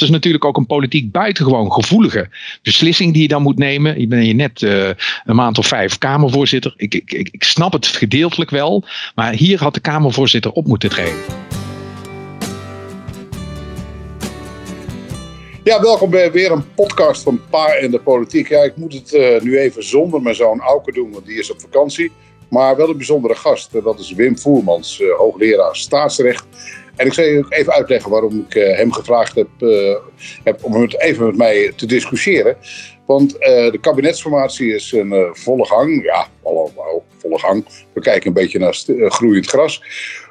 dat is natuurlijk ook een politiek buitengewoon gevoelige beslissing die je dan moet nemen. Je bent je net een maand of vijf Kamervoorzitter. Ik, ik, ik snap het gedeeltelijk wel, maar hier had de Kamervoorzitter op moeten treden. Ja, welkom bij weer een podcast van Pa en de Politiek. Ja, ik moet het uh, nu even zonder mijn zoon Auke doen, want die is op vakantie. Maar wel een bijzondere gast. Dat is Wim Voermans, hoogleraar staatsrecht. En ik zal je ook even uitleggen waarom ik uh, hem gevraagd heb, heb, om het even met mij te discussiëren. Want de kabinetsformatie is een volle gang. Ja, allemaal volle gang. We kijken een beetje naar groeiend gras.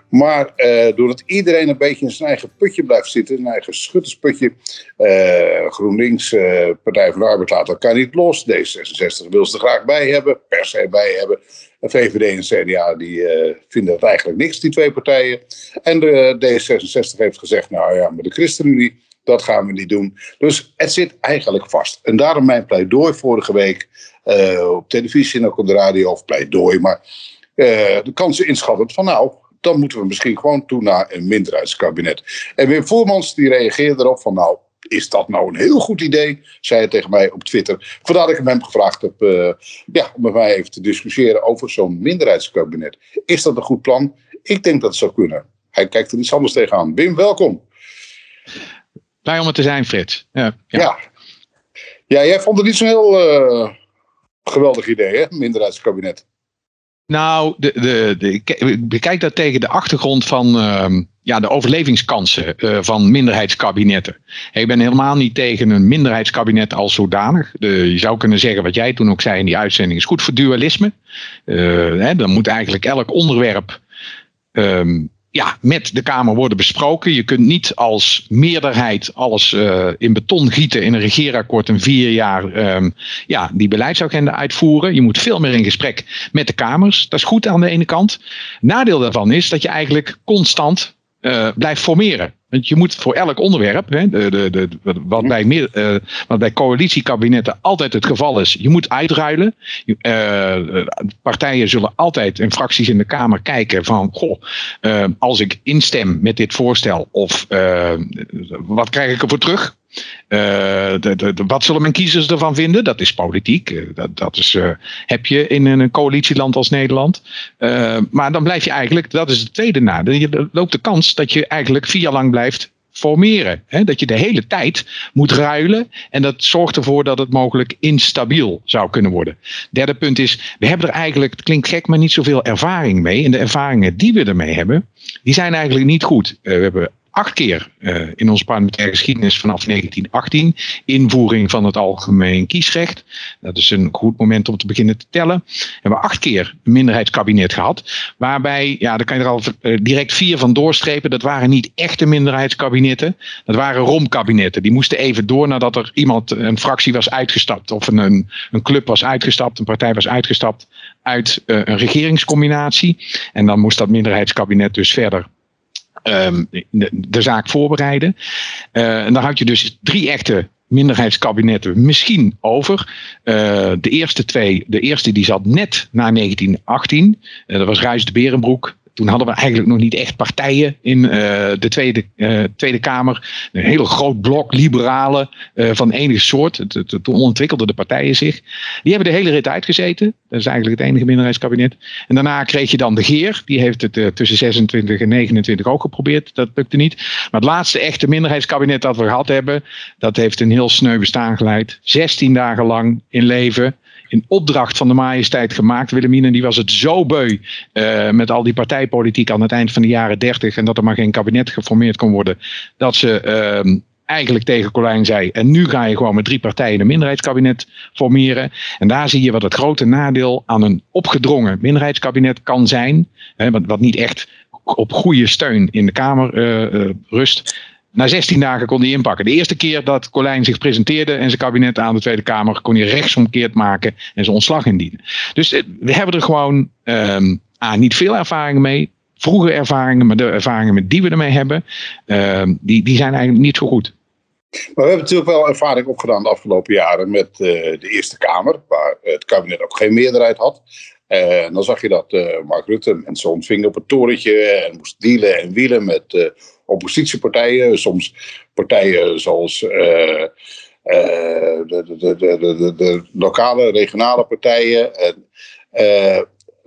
Maar doordat iedereen een beetje in zijn eigen putje blijft zitten, zijn eigen schuttersputje. Uh, GroenLinks, Partij van de Arbeid laat elkaar niet los. D66 wil ze er graag bij hebben, per se bij hebben. VVD en CDA die vinden het eigenlijk niks, die twee partijen. En de D66 heeft gezegd, nou ja, met de ChristenUnie, dat gaan we niet doen. Dus het zit eigenlijk vast. En daarom mijn pleidooi vorige week op televisie en ook op de radio, of pleidooi, maar de kansen inschattend van nou dan moeten we misschien gewoon toe naar een minderheidskabinet. En Wim Voermans die reageerde erop van nou, is dat nou een heel goed idee? Zei hij tegen mij op Twitter. Vandaar dat ik hem gevraagd heb uh, ja, om met mij even te discussiëren over zo'n minderheidskabinet. Is dat een goed plan? Ik denk dat het zou kunnen. Hij kijkt er iets anders tegenaan. Wim, welkom. Blij om het te zijn, Frits. Ja, ja. ja. jij vond het niet zo'n heel uh, geweldig idee, hè? Minderheidskabinet. Nou, de, de, de, bekijk dat tegen de achtergrond van uh, ja, de overlevingskansen uh, van minderheidskabinetten. ik ben helemaal niet tegen een minderheidskabinet als zodanig. Je zou kunnen zeggen wat jij toen ook zei in die uitzending is goed voor dualisme. Uh, hè, dan moet eigenlijk elk onderwerp um, ja, met de Kamer worden besproken. Je kunt niet als meerderheid alles uh, in beton gieten in een regeerakkoord en vier jaar um, ja, die beleidsagenda uitvoeren. Je moet veel meer in gesprek met de Kamers. Dat is goed aan de ene kant. Nadeel daarvan is dat je eigenlijk constant uh, blijft formeren. Want je moet voor elk onderwerp, hè, de, de, de, wat, bij meer, uh, wat bij coalitiekabinetten altijd het geval is, je moet uitruilen. Uh, partijen zullen altijd en fracties in de Kamer kijken van, goh, als ik instem met dit voorstel, of wat krijg ik ervoor terug? De, wat zullen mijn kiezers ervan vinden? Dat is politiek. Uh, dat, dat is, uh, heb je in een coalitieland als Nederland. maar dan blijf je eigenlijk, dat is het tweede nadeel. Je loopt de kans dat je eigenlijk vier jaar lang blijft formeren. Hè? Dat je de hele tijd moet ruilen. En dat zorgt ervoor dat het mogelijk instabiel zou kunnen worden. Derde punt is, we hebben er eigenlijk, het klinkt gek, maar niet zoveel ervaring mee. En de ervaringen die we ermee hebben, die zijn eigenlijk niet goed. we hebben acht keer uh, in onze parlementaire geschiedenis vanaf 1918. Invoering van het algemeen kiesrecht. Dat is een goed moment om te beginnen te tellen. We hebben acht keer een minderheidskabinet gehad. Waarbij, ja, daar kan je er al uh, direct vier van doorstrepen. Dat waren niet echte minderheidskabinetten. Dat waren romkabinetten. Die moesten even door nadat er iemand, een fractie was uitgestapt. Of een, een club was uitgestapt, een partij was uitgestapt uit uh, een regeringscombinatie. En dan moest dat minderheidskabinet dus verder um, de, zaak voorbereiden. Uh, en dan houd je dus drie echte minderheidskabinetten misschien over. Uh, de eerste twee, de eerste die zat net na 1918. Uh, dat was Ruijs de Berenbroek toen hadden we eigenlijk nog niet echt partijen in uh, de Tweede, uh, Tweede Kamer. Een heel groot blok liberalen uh, van enige soort. Toen ontwikkelden de partijen zich. Die hebben de hele rit uitgezeten. Dat is eigenlijk het enige minderheidskabinet. En daarna kreeg je dan de Geer. Die heeft het tussen 26 en 29 ook geprobeerd. Dat lukte niet. Maar het laatste echte minderheidskabinet dat we gehad hebben. Dat heeft een heel sneu bestaan geleid. 16 dagen lang in leven in opdracht van de majesteit gemaakt. Wilhelmine die was het zo beu uh, met al die partijpolitiek aan het eind van de jaren dertig en dat er maar geen kabinet geformeerd kon worden, dat ze uh, eigenlijk tegen Colijn zei. En nu ga je gewoon met drie partijen een minderheidskabinet formeren. En daar zie je wat het grote nadeel aan een opgedrongen minderheidskabinet kan zijn. Hè, wat, niet echt op goede steun in de Kamer uh, uh, rust. Na 16 dagen kon hij inpakken. De eerste keer dat Colijn zich presenteerde en zijn kabinet aan de Tweede Kamer, kon hij rechtsomkeerd maken en zijn ontslag indienen. Dus eh, we hebben er gewoon ah, niet veel ervaring mee. Vroege ervaringen, maar de ervaringen die we ermee hebben, um, die, die zijn eigenlijk niet zo goed. Maar we hebben natuurlijk wel ervaring opgedaan de afgelopen jaren met uh, de Eerste Kamer, waar het kabinet ook geen meerderheid had. Uh, en dan zag je dat Mark Rutte mensen ontving op het torentje en moest dealen en wielen met oppositiepartijen, soms partijen zoals uh, de, de, de, de, lokale, regionale partijen. En,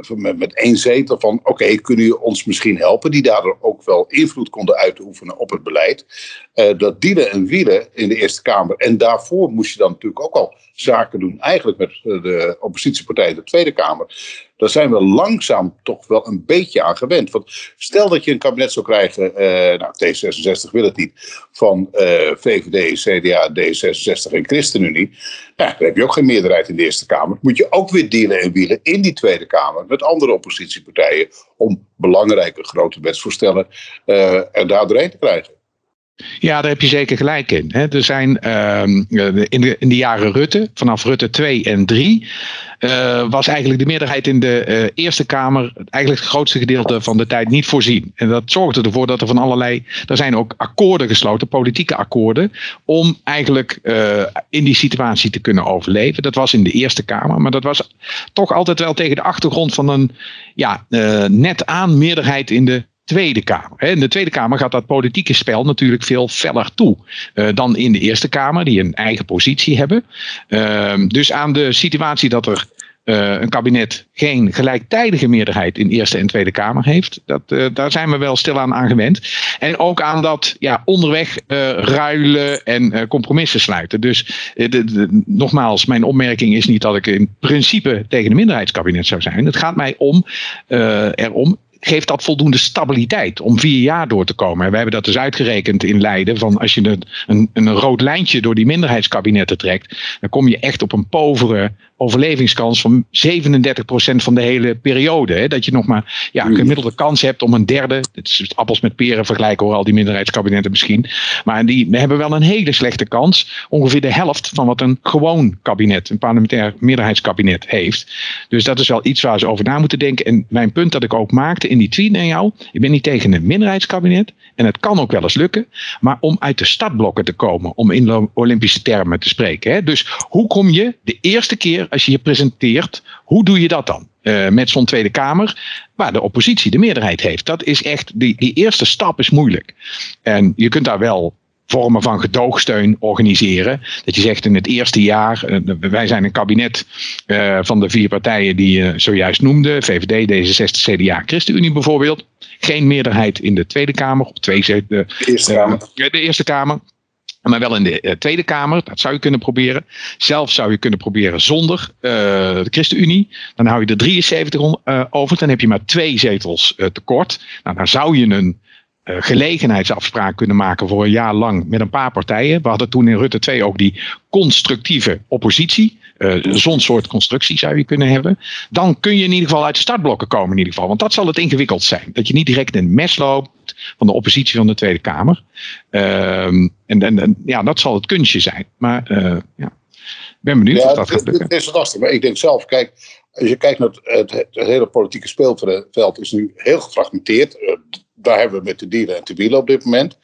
met, met één zetel van oké, kunnen jullie ons misschien helpen, die daardoor ook wel invloed konden uitoefenen op het beleid. Uh, dat dealen en wielen in de Eerste Kamer. En daarvoor moest je dan natuurlijk ook al zaken doen, eigenlijk met eh, de oppositiepartij in de Tweede Kamer. Daar zijn we langzaam toch wel een beetje aan gewend. Want stel dat je een kabinet zou krijgen, uh, nou, D66 wil het niet, van VVD, CDA, D66 en ChristenUnie. Nou, dan heb je ook geen meerderheid in de Eerste Kamer. Moet je ook weer dealen en wielen in die Tweede Kamer met andere oppositiepartijen om belangrijke grote wetsvoorstellen uh, er daar doorheen te krijgen. Ja, daar heb je zeker gelijk in. Er zijn ehm, in, de, in de jaren Rutte, vanaf Rutte 2 en 3, uh, was eigenlijk de meerderheid in de uh, Eerste Kamer eigenlijk het grootste gedeelte van de tijd niet voorzien. En dat zorgde ervoor dat er van allerlei, er zijn ook akkoorden gesloten, politieke akkoorden, om eigenlijk in die situatie te kunnen overleven. Dat was in de Eerste Kamer, maar dat was toch altijd wel tegen de achtergrond van een ja, net aan meerderheid in de Tweede Kamer. In de Tweede Kamer gaat dat politieke spel natuurlijk veel feller toe uh, dan in de Eerste Kamer, die een eigen positie hebben. Uh, dus aan de situatie dat er uh, een kabinet geen gelijktijdige meerderheid in Eerste en Tweede Kamer heeft. Dat, uh, daar zijn we wel stilaan aan gewend. En ook aan dat ja, onderweg ruilen en compromissen sluiten. Dus nogmaals, mijn opmerking is niet dat ik in principe tegen een minderheidskabinet zou zijn. Het gaat mij om, erom geeft dat voldoende stabiliteit om vier jaar door te komen. We hebben dat dus uitgerekend in Leiden. Van als je een, een, een rood lijntje door die minderheidskabinetten trekt, dan kom je echt op een povere overlevingskans van 37% van de hele periode. Hè? Dat je nog maar ja, een gemiddelde kans hebt om een derde. Het is appels met peren vergelijken hoor, al die minderheidskabinetten misschien. Maar die hebben wel een hele slechte kans. Ongeveer de helft van wat een gewoon kabinet, een parlementair meerderheidskabinet heeft. Dus dat is wel iets waar ze over na moeten denken. En mijn punt dat ik ook maakte in die tweet naar jou. Ik ben niet tegen een minderheidskabinet. En het kan ook wel eens lukken. Maar om uit de startblokken te komen, om in Olympische termen te spreken. Hè? Dus hoe kom je de eerste keer als je je presenteert, hoe doe je dat dan? Uh, met zo'n Tweede Kamer, waar de oppositie de meerderheid heeft. Dat is echt, die, die eerste stap is moeilijk. En je kunt daar wel vormen van gedoogsteun organiseren. Dat je zegt in het eerste jaar, uh, wij zijn een kabinet uh, van de vier partijen die je zojuist noemde, VVD, D66, CDA, ChristenUnie bijvoorbeeld. Geen meerderheid in de Tweede Kamer, of twee de, de, eerste Kamer. de Eerste Kamer. Maar wel in de uh, Tweede Kamer, dat zou je kunnen proberen. Zelf zou je kunnen proberen zonder uh, de ChristenUnie. Dan hou je er 73 uh, over. Dan heb je maar twee zetels tekort. Nou, dan zou je een gelegenheidsafspraak kunnen maken voor een jaar lang met een paar partijen. We hadden toen in Rutte 2 ook die constructieve oppositie. Zo'n soort constructie zou je kunnen hebben. Dan kun je in ieder geval uit de startblokken komen, in ieder geval. Want dat zal het ingewikkeld zijn. Dat je niet direct in het mes loopt van de oppositie van de Tweede Kamer. Uh, en, en, en, ja, dat zal het kunstje zijn. Maar uh, ja, ik ben benieuwd ja, of dat gaat lukken. Het is lastig, maar ik denk zelf, kijk, als je kijkt naar het, het, het hele politieke speelveld is nu heel gefragmenteerd. Uh, daar hebben we met de dieren en de wielen op dit moment.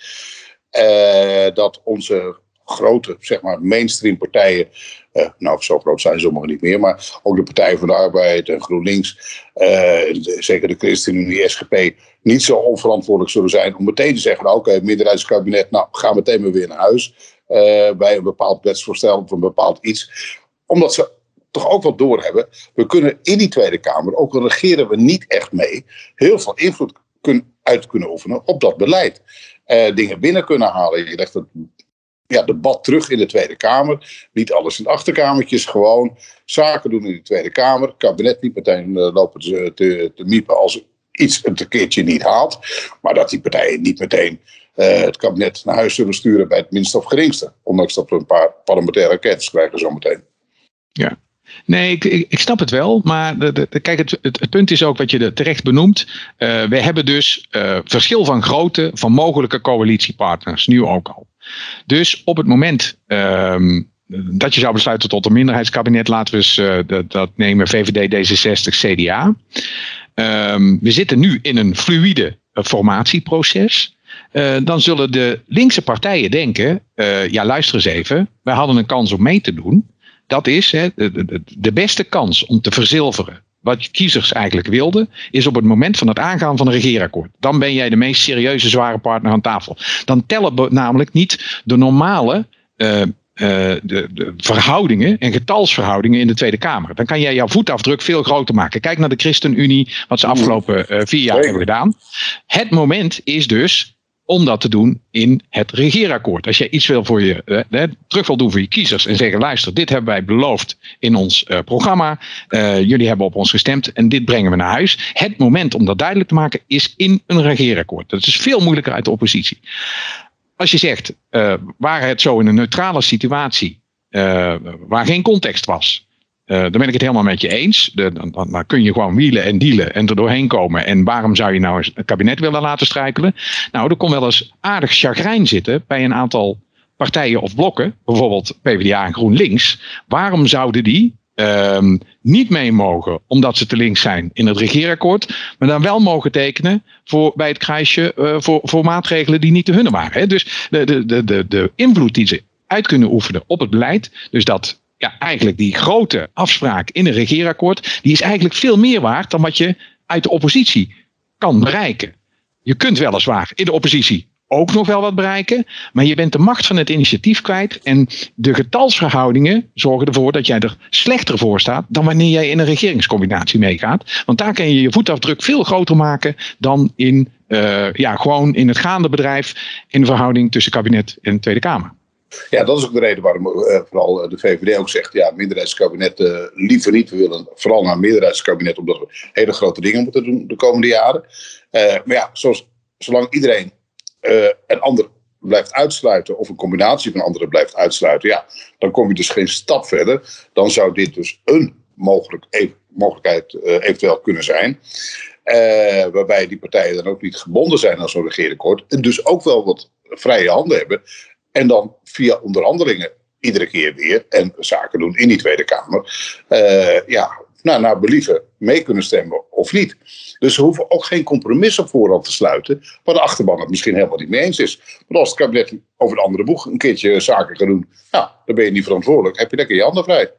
Uh, dat onze grote, zeg maar, mainstream partijen. Uh, nou, zo groot zijn sommige niet meer, maar ook de Partij van de Arbeid en GroenLinks, uh, zeker de ChristenUnie, SGP, niet zo onverantwoordelijk zullen zijn om meteen te zeggen: nou, oké, okay, minderheidskabinet, nou, ga meteen maar weer naar huis uh, bij een bepaald wetsvoorstel of een bepaald iets. Omdat ze toch ook wel doorhebben, we kunnen in die Tweede Kamer, ook al regeren we niet echt mee, heel veel invloed kun, uit kunnen oefenen op dat beleid. dingen binnen kunnen halen. Je legt het ja, debat terug in de Tweede Kamer. Niet alles in achterkamertjes, gewoon zaken doen in de Tweede Kamer. Kabinet niet meteen uh, lopen te, te, miepen als iets een keertje niet haalt. Maar dat die partijen niet meteen uh, het kabinet naar huis zullen sturen bij het minste of geringste. Ondanks dat we een paar parlementaire enquêtes krijgen zometeen. Ja, Nee, ik, ik, snap het wel. Maar de, de, kijk, het, het, punt is ook wat je terecht benoemt. Uh, we hebben dus uh, verschil van grootte van mogelijke coalitiepartners, nu ook al. Dus op het moment um, dat je zou besluiten tot een minderheidskabinet, laten we eens uh, dat, dat, nemen, VVD, D66, CDA. Um, we zitten nu in een fluïde formatieproces. Dan zullen de linkse partijen denken: ja, luister eens even, wij hadden een kans om mee te doen dat is hè, de, de, de, beste kans om te verzilveren wat kiezers eigenlijk wilden, is op het moment van het aangaan van een regeerakkoord. Dan ben jij de meest serieuze zware partner aan tafel. Dan tellen namelijk niet de normale uh, de, de, verhoudingen en getalsverhoudingen in de Tweede Kamer. Dan kan jij jouw voetafdruk veel groter maken. Kijk naar de ChristenUnie, wat ze afgelopen uh, vier jaar hebben gedaan. Het moment is dus om dat te doen in het regeerakkoord. Als je iets wil voor je, eh, terug wil doen voor je kiezers en zeggen: luister, dit hebben wij beloofd in ons uh, programma. Uh, jullie hebben op ons gestemd en dit brengen we naar huis. Het moment om dat duidelijk te maken is in een regeerakkoord. Dat is veel moeilijker uit de oppositie. Als je zegt, uh, waar het zo in een neutrale situatie, waar geen context was, uh, dan ben ik het helemaal met je eens. De, dan, dan, kun je gewoon wielen en dealen en er doorheen komen. En waarom zou je nou het kabinet willen laten strijkelen? Nou, er kon wel eens aardig chagrijn zitten bij een aantal partijen of blokken, bijvoorbeeld PvdA en GroenLinks. Waarom zouden die um, niet mee mogen omdat ze te links zijn in het regeerakkoord, maar dan wel mogen tekenen voor, bij het kruisje uh, voor, voor maatregelen die niet te hunne waren. Hè? Dus de, de, de, de invloed die ze uit kunnen oefenen op het beleid, dus dat ja, eigenlijk die grote afspraak in een regeerakkoord, die is eigenlijk veel meer waard dan wat je uit de oppositie kan bereiken. Je kunt weliswaar in de oppositie ook nog wel wat bereiken, maar je bent de macht van het initiatief kwijt en de getalsverhoudingen zorgen ervoor dat jij er slechter voor staat dan wanneer jij in een regeringscombinatie meegaat. Want daar kan je je voetafdruk veel groter maken dan in, uh, ja, gewoon in het gaande bedrijf in de verhouding tussen kabinet en Tweede Kamer. Ja, dat is ook de reden waarom uh, vooral de VVD ook zegt: ja, minderheidskabinet uh, liever niet. We willen vooral naar een meerderheidskabinet, omdat we hele grote dingen moeten doen de komende jaren. Maar ja, zoals, zolang iedereen een ander blijft uitsluiten, of een combinatie van anderen blijft uitsluiten, ja, dan kom je dus geen stap verder. Dan zou dit dus een mogelijk, mogelijkheid eventueel kunnen zijn. waarbij die partijen dan ook niet gebonden zijn aan zo'n regeerakkoord. En dus ook wel wat vrije handen hebben. En dan via onderhandelingen iedere keer weer en zaken doen in die Tweede Kamer. Uh, ja, nou, naar believen mee kunnen stemmen of niet. Dus ze hoeven ook geen compromis op voorhand te sluiten, waar de achterban het misschien helemaal niet mee eens is. Want als het kabinet over de andere boeg een keertje zaken gaat doen, nou, dan ben je niet verantwoordelijk, heb je lekker je handen vrij.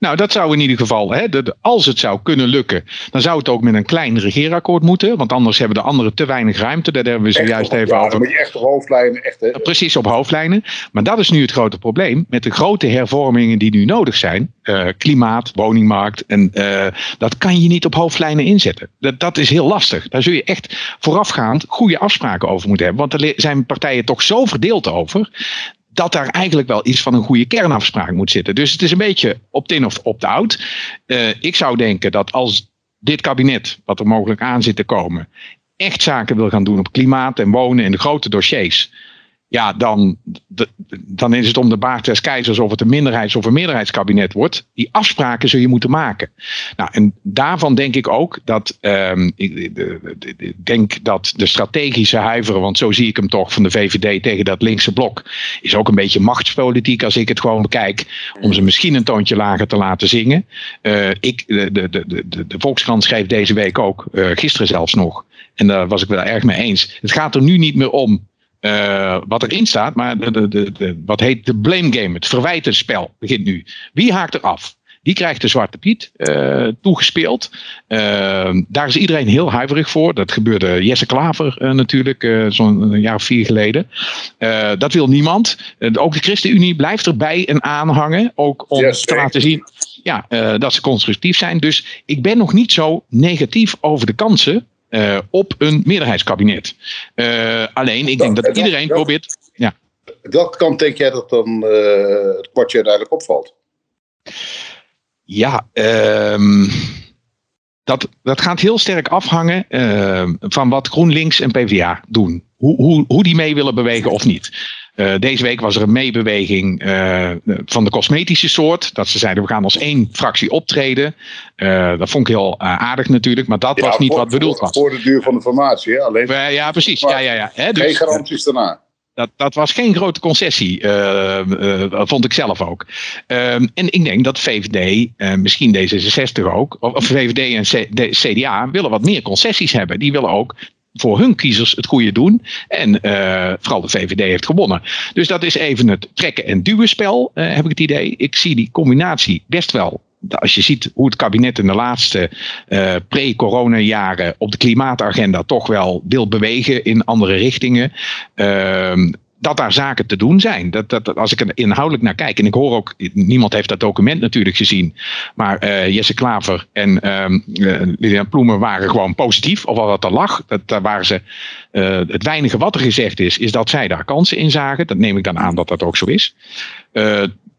Nou, dat zou in ieder geval, hè, de, als het zou kunnen lukken, dan zou het ook met een klein regeerakkoord moeten. Want anders hebben de anderen te weinig ruimte. Daar hebben we zojuist even ja, over. Dan moet je echt op hoofdlijnen. Echt, hè? Precies, op hoofdlijnen. Maar dat is nu het grote probleem. Met de grote hervormingen die nu nodig zijn. Uh, klimaat, woningmarkt. En uh, dat kan je niet op hoofdlijnen inzetten. Dat, dat is heel lastig. Daar zul je echt voorafgaand goede afspraken over moeten hebben. Want er zijn partijen toch zo verdeeld over dat daar eigenlijk wel iets van een goede kernafspraak moet zitten. Dus het is een beetje opt-in of opt-out. Uh, ik zou denken dat als dit kabinet, wat er mogelijk aan zit te komen, echt zaken wil gaan doen op klimaat en wonen en de grote dossiers ja, dan, dan is het om de baard des keizers of het een minderheids- of een meerderheidskabinet wordt. Die afspraken zul je moeten maken. Nou, en daarvan denk ik ook dat, um, ik, denk dat de strategische huiveren, want zo zie ik hem toch van de VVD tegen dat linkse blok, is ook een beetje machtspolitiek als ik het gewoon bekijk, om ze misschien een toontje lager te laten zingen. Uh, ik, de, de, de, de, de Volkskrant schreef deze week ook, uh, gisteren zelfs nog, en daar was ik wel erg mee eens. Het gaat er nu niet meer om uh, wat erin staat, maar de, de, de, de, wat heet de blame game, het verwijtenspel begint nu. Wie haakt er af? Die krijgt de Zwarte Piet uh, toegespeeld. Uh, daar is iedereen heel huiverig voor. Dat gebeurde Jesse Klaver uh, natuurlijk, zo'n jaar of vier geleden. dat wil niemand. ook de ChristenUnie blijft erbij en aanhangen. Ook om yes, te laten zien ja, dat ze constructief zijn. Dus ik ben nog niet zo negatief over de kansen uh, op een meerderheidskabinet. Uh, alleen, ik denk dat, dat iedereen dat, probeert. Ja. Welke kant denk jij dat dan uh, het kwartje uiteindelijk opvalt? Ja, um, dat, dat gaat heel sterk afhangen van wat GroenLinks en PvdA doen. Hoe, hoe, hoe die mee willen bewegen of niet. Uh, deze week was er een meebeweging uh, van de cosmetische soort. Dat ze zeiden, we gaan als één fractie optreden. Uh, dat vond ik heel aardig natuurlijk, maar dat ja, was niet voor, wat bedoeld voor, was. Voor de duur van de formatie, hè? Alleen, ja, precies. Ja, ja, ja. Hè, dus, geen garanties daarna. Dat, dat was geen grote concessie, vond ik zelf ook. en ik denk dat VVD, misschien D66 ook, of VVD en CDA willen wat meer concessies hebben. Die willen ook voor hun kiezers het goede doen. En uh, vooral de VVD heeft gewonnen. Dus dat is even het trekken en duwen spel, uh, heb ik het idee. Ik zie die combinatie best wel als je ziet hoe het kabinet in de laatste uh, pre-corona jaren op de klimaatagenda toch wel wil bewegen in andere richtingen. Dat daar zaken te doen zijn. Dat, dat, als ik er inhoudelijk naar kijk, en ik hoor ook, niemand heeft dat document natuurlijk gezien, maar uh, Jesse Klaver en uh, Lilian Ploemen waren gewoon positief, of wat er lag. Dat, daar waren ze, uh, het weinige wat er gezegd is, is dat zij daar kansen in zagen. Dat neem ik dan aan dat dat ook zo is.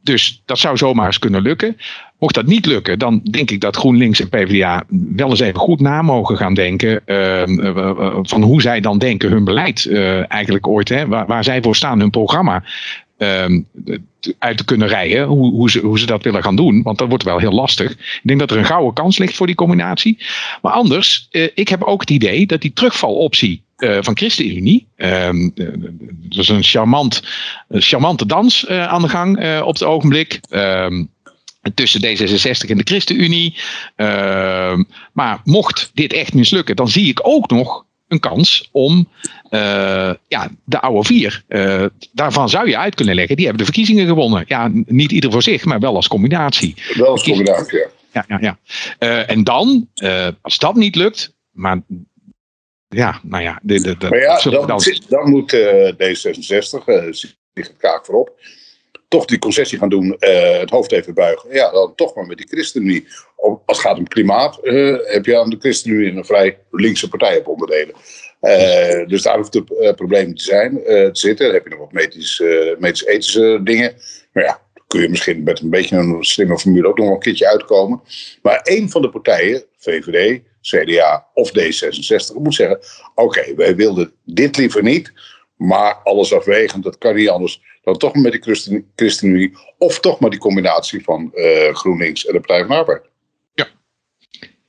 Dus dat zou zomaar eens kunnen lukken. Mocht dat niet lukken, dan denk ik dat GroenLinks en PvdA wel eens even goed na mogen gaan denken. Uh, van hoe zij dan denken hun beleid uh, eigenlijk ooit, hè, waar, waar, zij voor staan, hun programma. Ehm, uit te kunnen rijden, hoe, hoe, ze, hoe ze dat willen gaan doen. Want dat wordt wel heel lastig. Ik denk dat er een gouden kans ligt voor die combinatie. Maar anders, ik heb ook het idee dat die terugvaloptie uh, van ChristenUnie. Uh, er is een charmant, charmante dans uh, aan de gang op het ogenblik. Ehm, tussen D66 en de ChristenUnie. Uh, maar mocht dit echt mislukken, dan zie ik ook nog een kans om uh, ja, de oude vier. Uh, daarvan zou je uit kunnen leggen. Die hebben de verkiezingen gewonnen. Ja, niet ieder voor zich, maar wel als combinatie. Wel als combinatie, ja. Ja, ja, ja. Uh, en dan, als dat niet lukt, maar ja, nou ja. De, de, de, maar ja, dan, dan, dan moet D66, ligt het kaak voorop toch die concessie gaan doen, uh, het hoofd even buigen. Ja, dan toch maar met die ChristenUnie. Als het gaat om klimaat, uh, heb je aan de ChristenUnie een vrij linkse partij op onderdelen. Uh, dus daar hoeft het probleem te zijn, te zitten. Dan heb je nog wat medisch-ethische dingen. Maar ja, kun je misschien met een beetje een slimme formule ook nog wel een keertje uitkomen. Maar één van de partijen, VVD, CDA of D66, moet zeggen: Oké, wij wilden dit liever niet. Maar alles afwegend, dat kan niet anders dan toch met Christen, ChristenUnie. Of toch maar die combinatie van uh, GroenLinks en de Partij van Arbeid.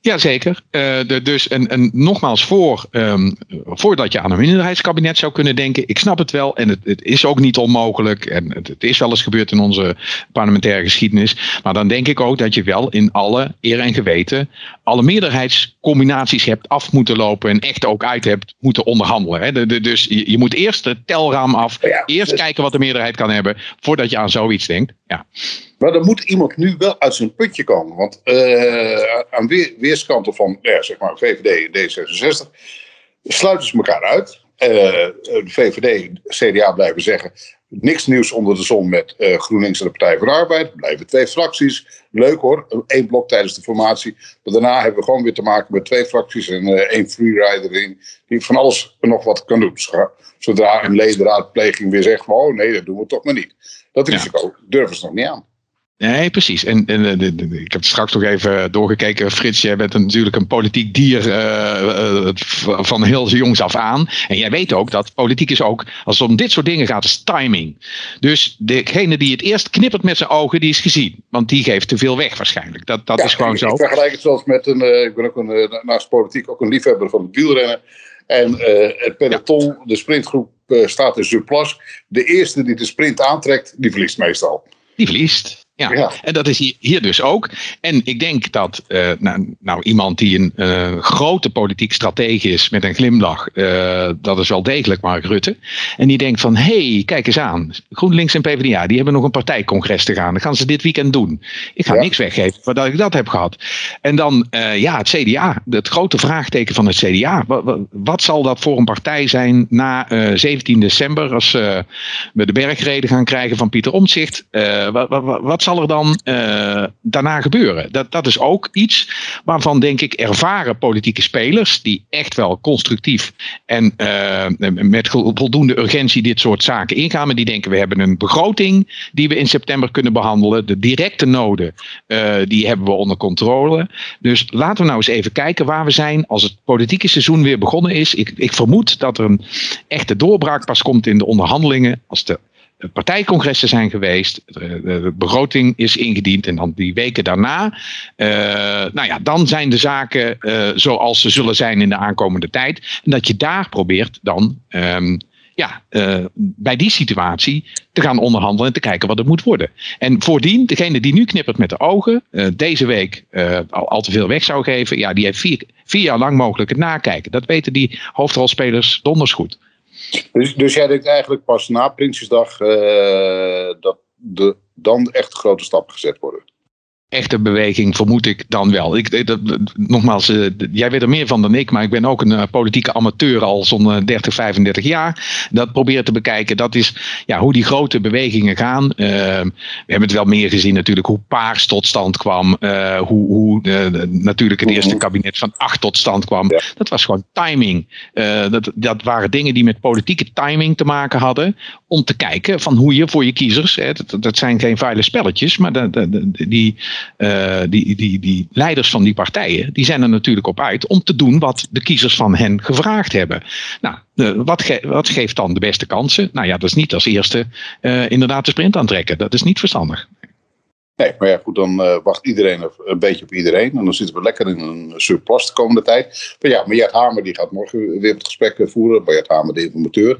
Jazeker. Uh, de, dus en, en nogmaals, voor, um, voordat je aan een minderheidskabinet zou kunnen denken, ik snap het wel en het, het is ook niet onmogelijk en het, het, is wel eens gebeurd in onze parlementaire geschiedenis. Maar dan denk ik ook dat je wel in alle eer en geweten alle meerderheidscombinaties hebt af moeten lopen en echt ook uit hebt moeten onderhandelen. Hè. De, de, dus je, je, moet eerst het telraam af, ja, eerst dus... kijken wat de meerderheid kan hebben voordat je aan zoiets denkt. Ja. Maar dan moet iemand nu wel uit zijn putje komen. Want uh, aan weer, weerskanten van ja, zeg maar VVD en D66 sluiten ze elkaar uit. Uh, de VVD CDA blijven zeggen. Niks nieuws onder de zon met uh, GroenLinks en de Partij voor de Arbeid. Blijven twee fracties. Leuk hoor, één blok tijdens de formatie. Maar daarna hebben we gewoon weer te maken met twee fracties en één freerider in. Die van alles nog wat kan doen. Zodra een ledenraadpleging weer zegt: oh nee, dat doen we toch maar niet. Dat risico ja. durven ze nog niet aan. Nee, precies. En, en de, de, de, ik heb straks nog even doorgekeken. Frits, jij bent natuurlijk een politiek dier uh, van heel jongs af aan. En jij weet ook dat politiek is ook, als het om dit soort dingen gaat, is timing. Dus degene die het eerst knippert met zijn ogen, die is gezien. Want die geeft te veel weg waarschijnlijk. Dat, dat ja, is gewoon ik, zo. Ik vergelijk het zoals met een, uh, ik ben ook een, naast politiek ook een liefhebber van het wielrennen. En het peloton, ja. de sprintgroep staat in surplus. De eerste die de sprint aantrekt, die verliest meestal. Die verliest. Ja. ja. en dat is hier, hier, dus ook. En ik denk dat uh, nou, nou, iemand die een uh, grote politiek stratege is met een glimlach, uh, dat is wel degelijk Mark Rutte. En die denkt van, hé, hey, kijk eens aan. GroenLinks en PvdA, die hebben nog een partijcongres te gaan. Dat gaan ze dit weekend doen. Ik ga ja. niks weggeven voordat ik dat heb gehad. En dan, ja, het CDA. Het grote vraagteken van het CDA. Wat, wat, wat zal dat voor een partij zijn na 17 december, als we de bergreden gaan krijgen van Pieter Omtzigt? wat, wat, zal er dan uh, daarna gebeuren? Dat, dat is ook iets waarvan, denk ik, ervaren politieke spelers, die echt wel constructief en uh, met voldoende urgentie dit soort zaken ingaan, maar die denken, we hebben een begroting die we in september kunnen behandelen. De directe noden, uh, die hebben we onder controle. Dus laten we nou eens even kijken waar we zijn als het politieke seizoen weer begonnen is. Ik, ik vermoed dat er een echte doorbraak pas komt in de onderhandelingen als de partijcongressen zijn geweest, de begroting is ingediend en dan die weken daarna, uh, nou ja, dan zijn de zaken uh, zoals ze zullen zijn in de aankomende tijd. En dat je daar probeert dan um, ja, bij die situatie te gaan onderhandelen en te kijken wat het moet worden. En voordien, degene die nu knippert met de ogen, deze week al, al, te veel weg zou geven, ja, die heeft vier, vier jaar lang mogelijk het nakijken. Dat weten die hoofdrolspelers donders goed. Dus, dus jij denkt eigenlijk pas na Prinsjesdag uh, dat de, dan echt grote stappen gezet worden? Echte beweging, vermoed ik dan wel. Ik, dat, nogmaals, uh, jij weet er meer van dan ik, maar ik ben ook een uh, politieke amateur al zo'n 30, 35 jaar. Dat probeert te bekijken. Dat is ja, hoe die grote bewegingen gaan. We hebben het wel meer gezien natuurlijk, hoe Paars tot stand kwam. hoe hoe natuurlijk het eerste kabinet van acht tot stand kwam. Dat was gewoon timing. dat, dat waren dingen die met politieke timing te maken hadden. Om te kijken van hoe je voor je kiezers, hè, dat, dat zijn geen vuile spelletjes, maar die uh, die, die, die leiders van die partijen, die zijn er natuurlijk op uit om te doen wat de kiezers van hen gevraagd hebben. Nou, wat, wat, geeft dan de beste kansen? Nou ja, dat is niet als eerste uh, inderdaad de sprint aantrekken. Dat is niet verstandig. Nee, maar ja, goed, dan uh, wacht iedereen een beetje op iedereen. En dan zitten we lekker in een surplus de komende tijd. Maar ja, Mariette Hamer die gaat morgen weer het gesprek voeren. Mariette Hamer, de informateur.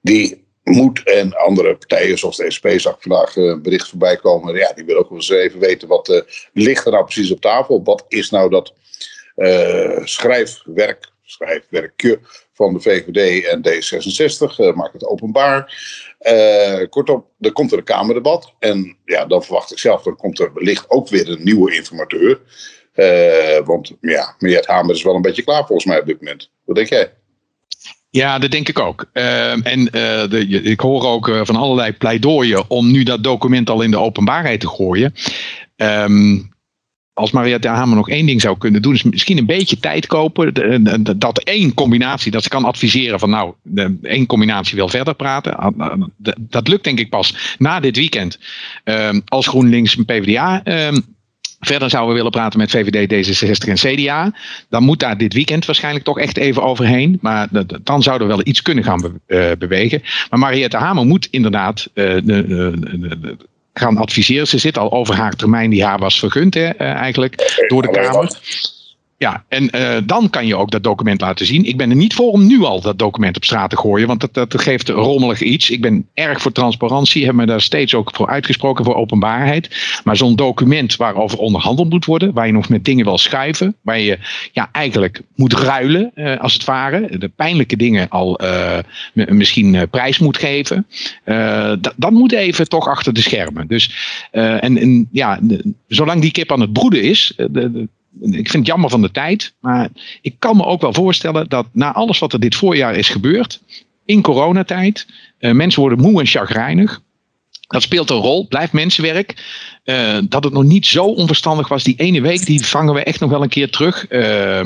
Die moet en andere partijen zoals de SP zag vandaag een eh, bericht voorbij komen. Ja, die willen ook wel eens even weten wat uh, ligt er nou precies op tafel. Wat is nou dat uh, schrijfwerk, schrijfwerkje van de VVD en D66? Uh, maak het openbaar. kortom, er komt er een Kamerdebat. En ja, dan verwacht ik zelf, dan komt er wellicht ook weer een nieuwe informateur. want ja, Meert Hamer is wel een beetje klaar volgens mij op dit moment. Wat denk jij? Ja, dat denk ik ook. Uh, en uh, de, ik hoor ook uh, van allerlei pleidooien om nu dat document al in de openbaarheid te gooien. Um, als Mariette Hamer nog één ding zou kunnen doen, is misschien een beetje tijd kopen. Dat één combinatie, dat ze kan adviseren van nou, één combinatie wil verder praten. Ah, ah, dat lukt denk ik pas na dit weekend. Um, als GroenLinks en PvdA verder zouden we willen praten met VVD, D66 en CDA. Dan moet daar dit weekend waarschijnlijk toch echt even overheen. Maar dan zouden we wel iets kunnen gaan eh, bewegen. Maar Mariette Hamer moet inderdaad uh, de, gaan adviseren. Ze zit al over haar termijn die haar was vergund hè, eigenlijk door de Kamer. Ja, en uh, dan kan je ook dat document laten zien. Ik ben er niet voor om nu al dat document op straat te gooien, want dat, dat geeft rommelig iets. Ik ben erg voor transparantie, heb me daar steeds ook voor uitgesproken, voor openbaarheid. Maar zo'n document waarover onderhandeld moet worden, waar je nog met dingen wil schuiven, waar je ja, eigenlijk moet ruilen, uh, als het ware, de pijnlijke dingen al uh, misschien prijs moet geven, dat moet even toch achter de schermen. Dus, en, en ja, zolang die kip aan het broeden is, de, de, ik vind het jammer van de tijd. Maar ik kan me ook wel voorstellen dat na alles wat er dit voorjaar is gebeurd. In coronatijd. Uh, mensen worden moe en chagrijnig. Dat speelt een rol, blijft mensenwerk. Uh, dat het nog niet zo onverstandig was, die ene week, die vangen we echt nog wel een keer terug. Uh,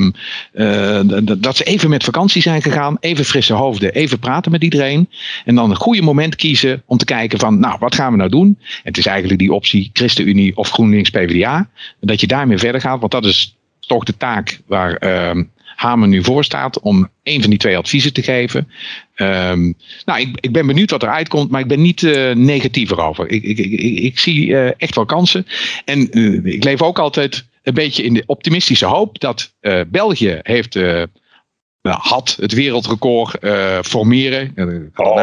uh, dat ze even met vakantie zijn gegaan, even frisse hoofden, even praten met iedereen. En dan een goede moment kiezen om te kijken van, nou, wat gaan we nou doen? Het is eigenlijk die optie ChristenUnie of GroenLinks PvdA. Dat je daarmee verder gaat, want dat is toch de taak waar ehm, Hamer nu voor staat om een van die twee adviezen te geven. Um, nou, ik, ik, ben benieuwd wat eruit komt, maar ik ben niet uh, negatief erover. Ik, ik, ik zie uh, echt wel kansen. En uh, ik leef ook altijd een beetje in de optimistische hoop dat België heeft. had het wereldrecord formeren. Oh,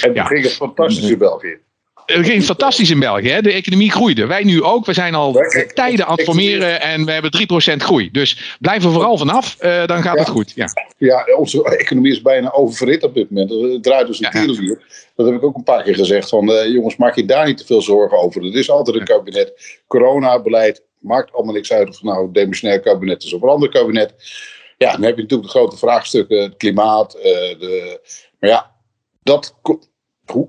en ja. ging het fantastisch in België. Het ging fantastisch in België. Hè? De economie groeide. Wij nu ook. We zijn al tijden aan het formeren en we hebben 3% groei. Dus blijf er vooral vanaf, uh, dan gaat het goed. Ja. ja, onze economie is bijna oververhit op dit moment. Het draait dus een ja. Dat heb ik ook een paar keer gezegd. Van, uh, jongens, maak je daar niet te veel zorgen over. Er is altijd een kabinet. Coronabeleid maakt allemaal niks uit of het nou een demissionair kabinet is of een ander kabinet. Ja, dan heb je natuurlijk de grote vraagstukken. Het klimaat. Uh, de, maar ja, dat... Hoe,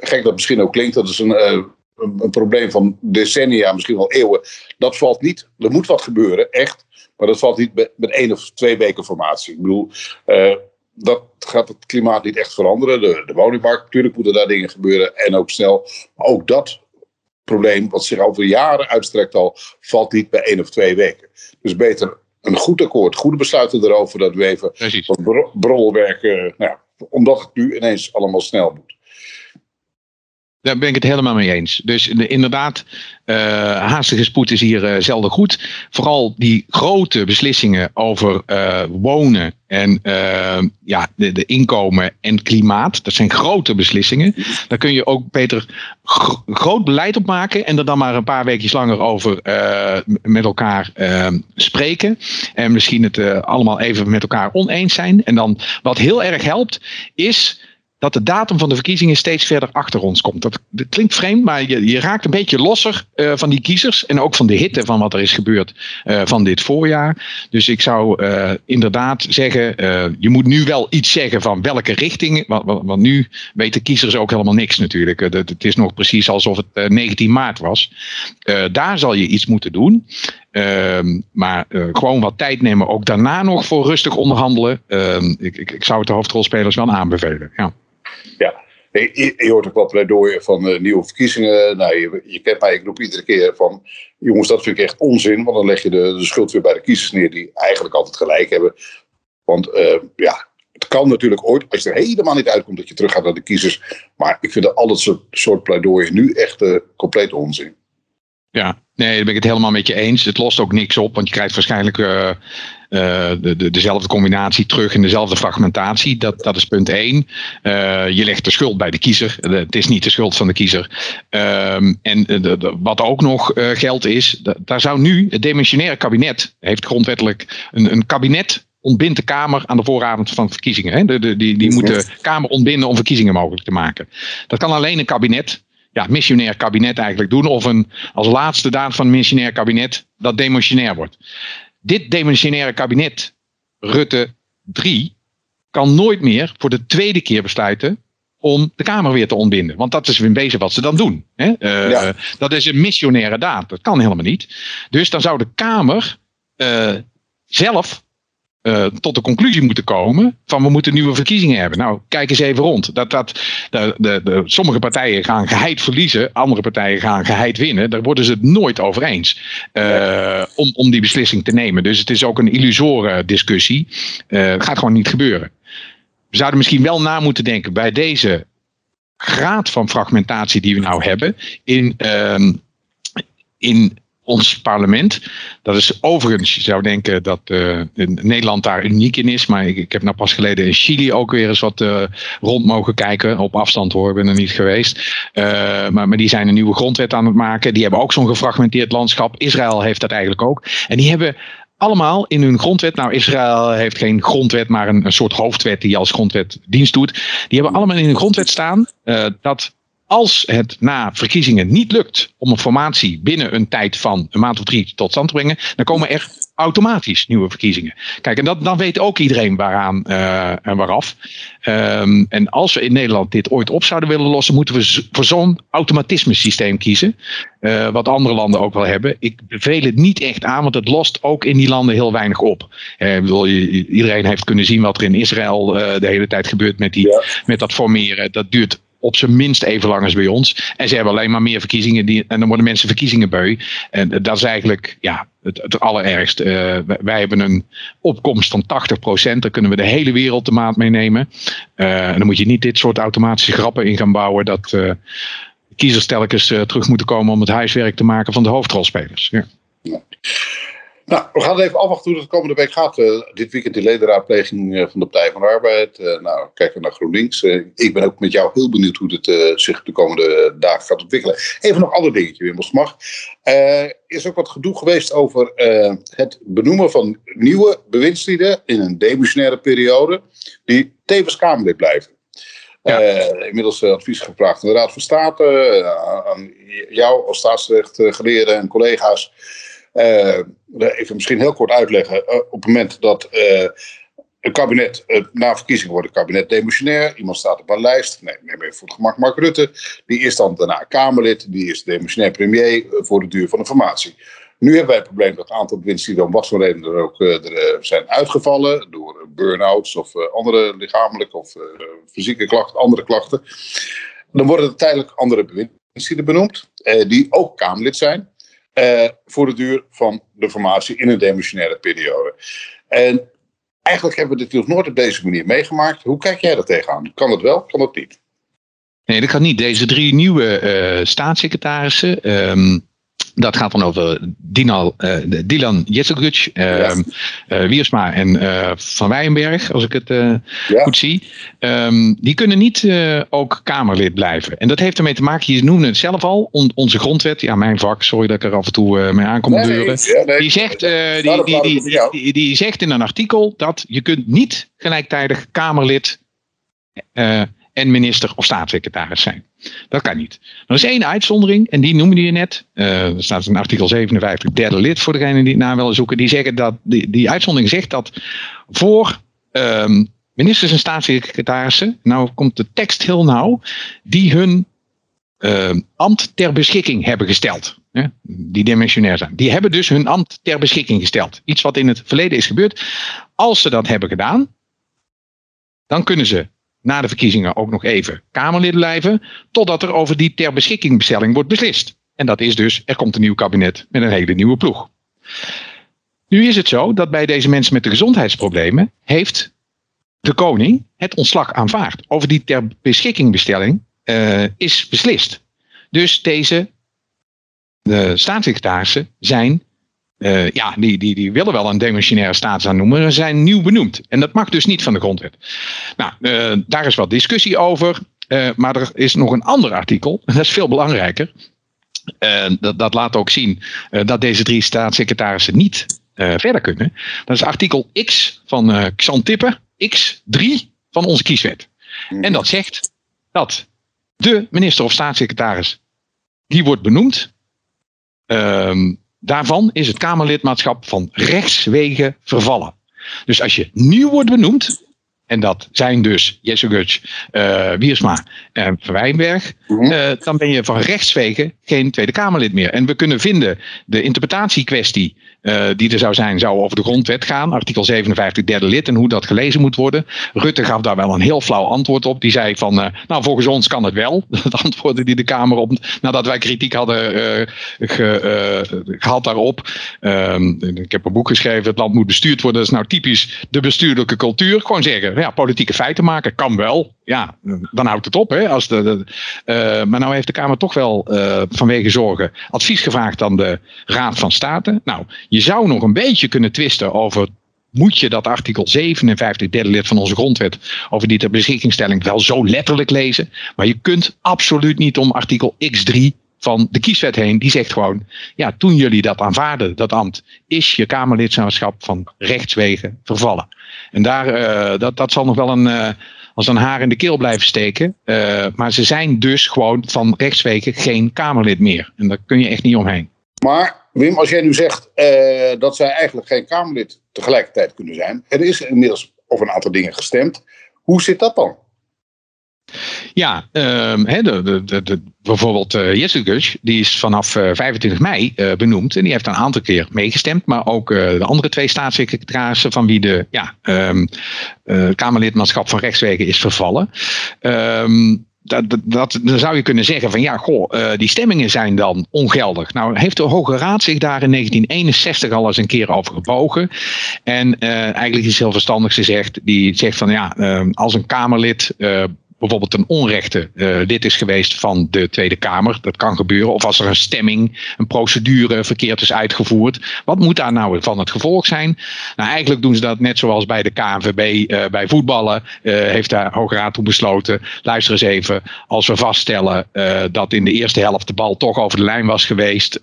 gek dat misschien ook klinkt, dat is een, uh, een, probleem van decennia, misschien wel eeuwen. Dat valt niet. Er moet wat gebeuren, echt. Maar dat valt niet met, met één of twee weken formatie. Ik bedoel, uh, dat gaat het klimaat niet echt veranderen. De, de woningmarkt, natuurlijk moeten daar dingen gebeuren en ook snel. Maar ook dat probleem, wat zich over jaren uitstrekt al, valt niet bij één of twee weken. Dus beter een goed akkoord, goede besluiten erover, dat we even wat brolwerk, uh, nou, omdat het nu ineens allemaal snel moet. Daar ben ik het helemaal mee eens. Dus inderdaad, uh, haastige spoed is hier uh, zelden goed. Vooral die grote beslissingen over uh, wonen en ja, de, de, inkomen en klimaat. Dat zijn grote beslissingen. Daar kun je ook beter groot beleid op maken en er dan maar een paar weekjes langer over met elkaar spreken. En misschien het allemaal even met elkaar oneens zijn. En dan wat heel erg helpt, is dat de datum van de verkiezingen steeds verder achter ons komt. Dat, klinkt vreemd, maar je, je raakt een beetje losser uh, van die kiezers en ook van de hitte van wat er is gebeurd uh, van dit voorjaar. Dus ik zou uh, inderdaad zeggen, je moet nu wel iets zeggen van welke richting, want, want nu weten kiezers ook helemaal niks natuurlijk. het is nog precies alsof het 19 maart was. daar zal je iets moeten doen. Ehm, maar gewoon wat tijd nemen, ook daarna nog voor rustig onderhandelen. Ehm, ik, ik, ik zou het de hoofdrolspelers wel aanbevelen. Ja. Ja, je, je, hoort ook wel pleidooien van uh, nieuwe verkiezingen. Nou, je, je, kent mij, ik roep iedere keer van... jongens, dat vind ik echt onzin. Want dan leg je de, de schuld weer bij de kiezers neer... die eigenlijk altijd gelijk hebben. Want uh, ja, het kan natuurlijk ooit, als je er helemaal niet uitkomt... dat je terug gaat naar de kiezers. Maar ik vind al dat soort, soort pleidooien nu echt uh, compleet onzin. Ja, nee, daar ben ik het helemaal met je eens. Het lost ook niks op, want je krijgt waarschijnlijk uh, de, de, dezelfde combinatie terug in dezelfde fragmentatie. Dat, dat is punt één. Uh, je legt de schuld bij de kiezer. Het is niet de schuld van de kiezer. Ehm, en de, wat ook nog geldt is, daar zou nu het demissionaire kabinet, heeft grondwettelijk een, een kabinet ontbindt de Kamer aan de vooravond van verkiezingen. Hè? De, de, die die moet de Kamer ontbinden om verkiezingen mogelijk te maken. Dat kan alleen een kabinet ja, missionair kabinet eigenlijk doen. Of een, als laatste daad van een missionair kabinet dat demissionair wordt. Dit demissionaire kabinet, Rutte 3, kan nooit meer voor de tweede keer besluiten om de Kamer weer te ontbinden. Want dat is in wezen wat ze dan doen. Hè? Uh, Dat is een missionaire daad. Dat kan helemaal niet. Dus dan zou de Kamer uh, zelf uh, tot de conclusie moeten komen van we moeten nieuwe verkiezingen hebben. Nou, kijk eens even rond. Dat, dat, de, de, de, sommige partijen gaan geheid verliezen, andere partijen gaan geheid winnen. Daar worden ze het nooit over eens uh, om, om die beslissing te nemen. Dus het is ook een illusoren discussie. Uh, het gaat gewoon niet gebeuren. We zouden misschien wel na moeten denken bij deze graad van fragmentatie die we nou hebben in, uh, in ons parlement. Dat is overigens, je zou denken dat uh, Nederland daar uniek in is. Maar ik, ik, heb nou pas geleden in Chili ook weer eens wat uh, rond mogen kijken. Op afstand hoor, ik ben er niet geweest. Uh, maar, maar die zijn een nieuwe grondwet aan het maken. Die hebben ook zo'n gefragmenteerd landschap. Israël heeft dat eigenlijk ook. En die hebben allemaal in hun grondwet. Nou, Israël heeft geen grondwet, maar een, een soort hoofdwet die als grondwet dienst doet. Die hebben allemaal in hun grondwet staan dat als het na verkiezingen niet lukt om een formatie binnen een tijd van een maand of drie tot stand te brengen, dan komen er automatisch nieuwe verkiezingen. Kijk, en dat, dan weet ook iedereen waaraan uh, en waaraf. Um, en als we in Nederland dit ooit op zouden willen lossen, moeten we voor zo'n automatisme systeem kiezen. Uh, wat andere landen ook wel hebben. Ik beveel het niet echt aan, want het lost ook in die landen heel weinig op. Uh, bedoel, iedereen heeft kunnen zien wat er in Israël de hele tijd gebeurt met, die, ja. met dat formeren. Dat duurt op zijn minst even lang als bij ons. En ze hebben alleen maar meer verkiezingen. Die, en dan worden mensen verkiezingen beu. En dat is eigenlijk ja, het, het allerergst. Uh, wij, hebben een opkomst van 80%. Daar kunnen we de hele wereld de maat mee nemen. Uh, en dan moet je niet dit soort automatische grappen in gaan bouwen. Dat uh, kiezers telkens terug moeten komen om het huiswerk te maken van de hoofdrolspelers. Ja. Nou, we gaan even afwachten hoe het de komende week gaat. Uh, dit weekend de ledenraadpleging uh, van de Partij van de Arbeid. Uh, nou, kijken naar GroenLinks. ik ben ook met jou heel benieuwd hoe het zich de komende dagen gaat ontwikkelen. Even nog ander dingetje, Wim, als mag. Er is ook wat gedoe geweest over het benoemen van nieuwe bewindslieden in een demissionaire periode. Die tevens Kamerlid blijven. Ja. inmiddels advies gevraagd aan de Raad van State, aan jou als staatsrechtgeleerde en collega's. Uh, even misschien heel kort uitleggen. Uh, op het moment dat een kabinet, na verkiezingen wordt een kabinet demissionair. Iemand staat op een lijst. Nee, neem even voor het gemak Mark Rutte. Die is dan daarna Kamerlid. Die is demissionair premier voor de duur van de formatie. Nu hebben wij het probleem dat een aantal bewindslieden om wat voor reden er ook zijn uitgevallen. Door burn-outs of andere lichamelijke of fysieke klachten, andere klachten. Dan worden er tijdelijk andere bewindslieden benoemd. die ook Kamerlid zijn uh, voor de duur van de formatie in een demissionaire periode. En eigenlijk hebben we dit nog nooit op deze manier meegemaakt. Hoe kijk jij er tegenaan? Kan het wel, kan het niet? Nee, dat kan niet. Deze drie nieuwe uh, staatssecretarissen. Um, dat gaat dan over Dinal, uh, Dilan Jetselguc, uh, ja. uh, Wiersma en Van Wijenberg, als ik het ja. goed zie. Um, die kunnen niet ook Kamerlid blijven. En dat heeft ermee te maken, je noemde het zelf al, on, onze grondwet, ja mijn vak, sorry dat ik er af en toe mee aankom nee, deuren. Nee, nee, die, zegt, die, die, die, die zegt in een artikel dat je kunt niet gelijktijdig Kamerlid en minister of staatssecretaris zijn. Dat kan niet. Er is één uitzondering, en die noemde je net. Uh, er staat in artikel 57, derde lid, voor degene die het na willen zoeken. Die zeggen dat, die, die uitzondering zegt dat voor um, ministers en staatssecretarissen, nou komt de tekst heel nauw, die hun uh, ambt ter beschikking hebben gesteld. Hè, die dimensionair zijn. Die hebben dus hun ambt ter beschikking gesteld. Iets wat in het verleden is gebeurd. Als ze dat hebben gedaan, dan kunnen ze na de verkiezingen ook nog even Kamerlid blijven, totdat er over die ter beschikkingbestelling wordt beslist. En dat is dus, er komt een nieuw kabinet met een hele nieuwe ploeg. Nu is het zo dat bij deze mensen met de gezondheidsproblemen heeft de koning het ontslag aanvaard. Over die ter beschikkingbestelling uh, is beslist. Dus deze de staatssecretarissen zijn, uh, ja, die, die, die willen wel een demissionaire staats aan noemen, maar zijn nieuw benoemd. En dat mag dus niet van de grondwet. Nou, uh, daar is wat discussie over. maar er is nog een ander artikel, en dat is veel belangrijker. dat, dat laat ook zien dat deze drie staatssecretarissen niet verder kunnen. Dat is artikel X van Xantippe, X3 van onze kieswet. En dat zegt dat de minister of staatssecretaris, die wordt benoemd. Um, daarvan is het Kamerlidmaatschap van rechtswegen vervallen. Dus als je nieuw wordt benoemd, en dat zijn dus Jesse Gutsch, uh, Wiersma en Verwijnberg. Uh, dan ben je van rechtswegen geen Tweede Kamerlid meer. En we kunnen vinden de interpretatiekwestie uh, die er zou zijn, zou over de grondwet gaan. Artikel 57 derde lid en hoe dat gelezen moet worden. Rutte gaf daar wel een heel flauw antwoord op. Die zei van, nou volgens ons kan het wel. Dat antwoordde die de Kamer op nadat wij kritiek hadden ge, gehad daarop. Ehm, ik heb een boek geschreven, het land moet bestuurd worden. Dat is nou typisch de bestuurlijke cultuur. Gewoon zeggen, ja, politieke feiten maken kan wel. Ja, dan houdt het op. Hè, als de, uh, maar nou heeft de Kamer toch wel uh, vanwege zorgen advies gevraagd aan de Raad van State. Nou, je zou nog een beetje kunnen twisten over moet je dat artikel 57, derde lid van onze grondwet, over die ter beschikkingstelling wel zo letterlijk lezen. Maar je kunt absoluut niet om artikel X3 van de kieswet heen. Die zegt gewoon, ja, toen jullie dat aanvaarden, dat ambt, is je Kamerlidmaatschap van rechtswegen vervallen. En daar, uh, dat, dat zal nog wel een, als een haar in de keel blijven steken. Uh, maar ze zijn dus gewoon van rechtswegen geen Kamerlid meer. En daar kun je echt niet omheen. Maar Wim, als jij nu zegt dat zij eigenlijk geen Kamerlid tegelijkertijd kunnen zijn. Er is inmiddels over een aantal dingen gestemd. Hoe zit dat dan? Ja, um, de, de, de, bijvoorbeeld uh, Jesse Gush, die is vanaf uh, 25 mei uh, benoemd. En die heeft een aantal keer meegestemd. Maar ook de andere twee staatssecretarissen van wie de ja, um, Kamerlidmaatschap van rechtswegen is vervallen. Um, dat, dat, dan zou je kunnen zeggen van ja, goh, die stemmingen zijn dan ongeldig. Nou heeft de Hoge Raad zich daar in 1961 al eens een keer over gebogen. En eigenlijk is heel verstandig gezegd, die zegt van ja, als een Kamerlid bijvoorbeeld een onrechte uh, lid is geweest van de Tweede Kamer. Dat kan gebeuren. Of als er een stemming, een procedure verkeerd is uitgevoerd. Wat moet daar nou van het gevolg zijn? Nou, eigenlijk doen ze dat net zoals bij de KNVB uh, bij voetballen. Uh, heeft de Hoge Raad toen besloten. Luister eens even. Als we vaststellen dat in de eerste helft de bal toch over de lijn was geweest.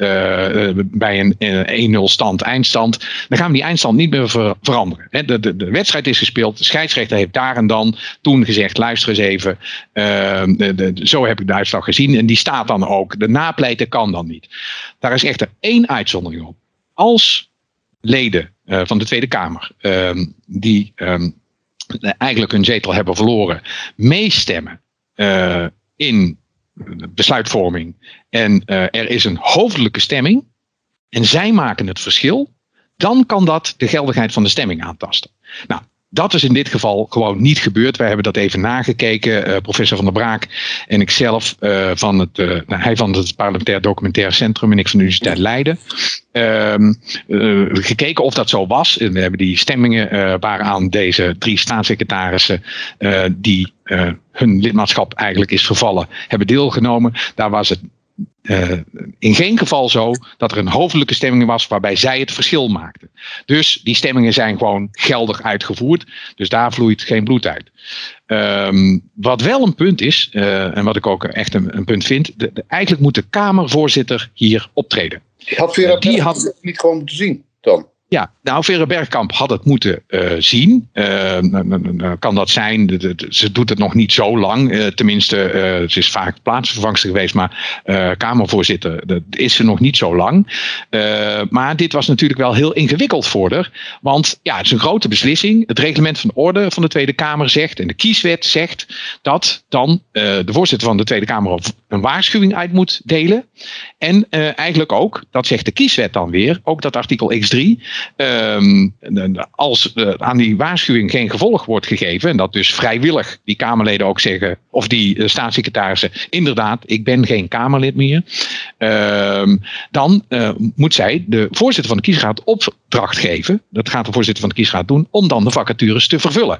bij een 1-0 stand, eindstand. Dan gaan we die eindstand niet meer ver veranderen. De, de, de wedstrijd is gespeeld. De scheidsrechter heeft daar en dan toen gezegd. Luister eens even Ehm, zo heb ik de uitslag gezien. En die staat dan ook. De napleiten kan dan niet. Daar is echter één uitzondering op. Als leden uh, van de Tweede Kamer, uh, die uh, eigenlijk hun zetel hebben verloren, meestemmen uh, in besluitvorming. En er is een hoofdelijke stemming. En zij maken het verschil. Dan kan dat de geldigheid van de stemming aantasten. Nou, dat is in dit geval gewoon niet gebeurd. Wij hebben dat even nagekeken. Uh, professor Van der Braak en ikzelf uh, van het, uh, nou, hij van het Parlementair Documentair Centrum en ik van de Universiteit Leiden. Ehm, gekeken of dat zo was. En we hebben die stemmingen waaraan deze drie staatssecretarissen die hun lidmaatschap eigenlijk is vervallen, hebben deelgenomen. Daar was het uh, in geen geval zo dat er een hoofdelijke stemming was waarbij zij het verschil maakten. Dus die stemmingen zijn gewoon geldig uitgevoerd. Dus daar vloeit geen bloed uit. Um, wat wel een punt is, uh, en wat ik ook echt een, een punt vind, de, de, eigenlijk moet de Kamervoorzitter hier optreden. Die had Vera die had niet gewoon moeten zien dan. Ja, nou, Vera Bergkamp had het moeten uh, zien. Uh, kan dat zijn? Ze doet het nog niet zo lang. Uh, tenminste, ze is vaak plaatsvervangster geweest, maar Kamervoorzitter dat is ze nog niet zo lang. maar dit was natuurlijk wel heel ingewikkeld voor haar. Want ja, het is een grote beslissing. Het reglement van orde van de Tweede Kamer zegt, en de kieswet zegt, dat dan de voorzitter van de Tweede Kamer een waarschuwing uit moet delen. En eigenlijk ook, dat zegt de kieswet dan weer, ook dat artikel X3. Ehm, als aan die waarschuwing geen gevolg wordt gegeven, en dat dus vrijwillig die Kamerleden ook zeggen, of die uh, staatssecretarissen, inderdaad, ik ben geen Kamerlid meer, ehm, dan uh, moet zij de voorzitter van de kiesraad opdracht geven, dat gaat de voorzitter van de kiesraad doen, om dan de vacatures te vervullen.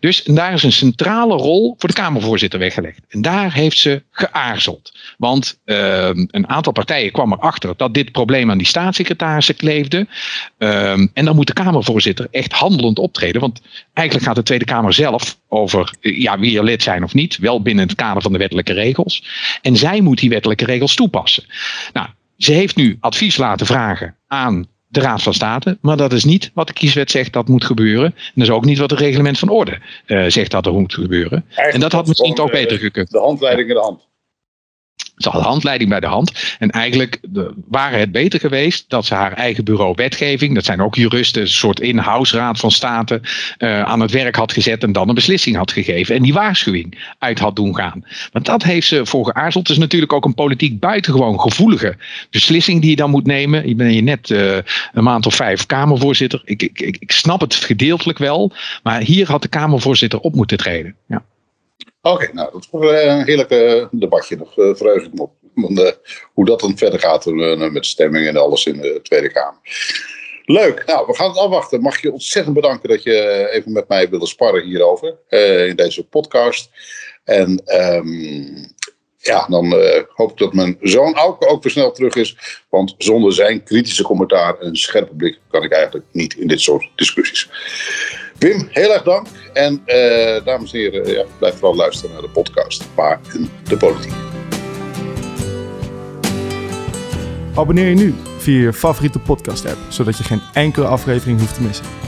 Dus daar is een centrale rol voor de Kamervoorzitter weggelegd. En daar heeft ze geaarzeld. Want ehm, een aantal partijen kwam erachter dat dit probleem aan die staatssecretarissen kleefde. Ehm, en dan moet de Kamervoorzitter echt handelend optreden. Want eigenlijk gaat de Tweede Kamer zelf over eh, ja, wie er lid zijn of niet. Wel binnen het kader van de wettelijke regels. En zij moet die wettelijke regels toepassen. Nou, ze heeft nu advies laten vragen aan de Raad van State. Maar dat is niet wat de kieswet zegt dat moet gebeuren. En dat is ook niet wat het reglement van orde uh, zegt dat er moet gebeuren. en dat had misschien toch beter gekund. De handleiding in de hand. Ze had handleiding bij de hand. En eigenlijk waren het beter geweest dat ze haar eigen bureau wetgeving, dat zijn ook juristen, een soort in-house raad van state, uh, aan het werk had gezet en dan een beslissing had gegeven. En die waarschuwing uit had doen gaan. Want dat heeft ze voor geaarzeld. Het is natuurlijk ook een politiek buitengewoon gevoelige beslissing die je dan moet nemen. Je bent je net uh, een maand of vijf Kamervoorzitter. Ik, ik, ik snap het gedeeltelijk wel. Maar hier had de Kamervoorzitter op moeten treden. Ja. Oké, nou, dat is een heerlijk uh, debatje. Nog uh, verheug ik me op. uh, hoe dat dan verder gaat met de stemming en alles in de Tweede Kamer. Leuk, nou, we gaan het afwachten. Mag je ontzettend bedanken dat je even met mij wilde sparren hierover in deze podcast. En um, ja, dan hoop ik dat mijn zoon Auke ook weer snel terug is. Want zonder zijn kritische commentaar en scherpe blik kan ik eigenlijk niet in dit soort discussies. Wim, heel erg dank. En uh, dames en heren, ja, blijf vooral luisteren naar de podcast Paar in de Politiek. Abonneer je nu via je favoriete podcast app, zodat je geen enkele aflevering hoeft te missen.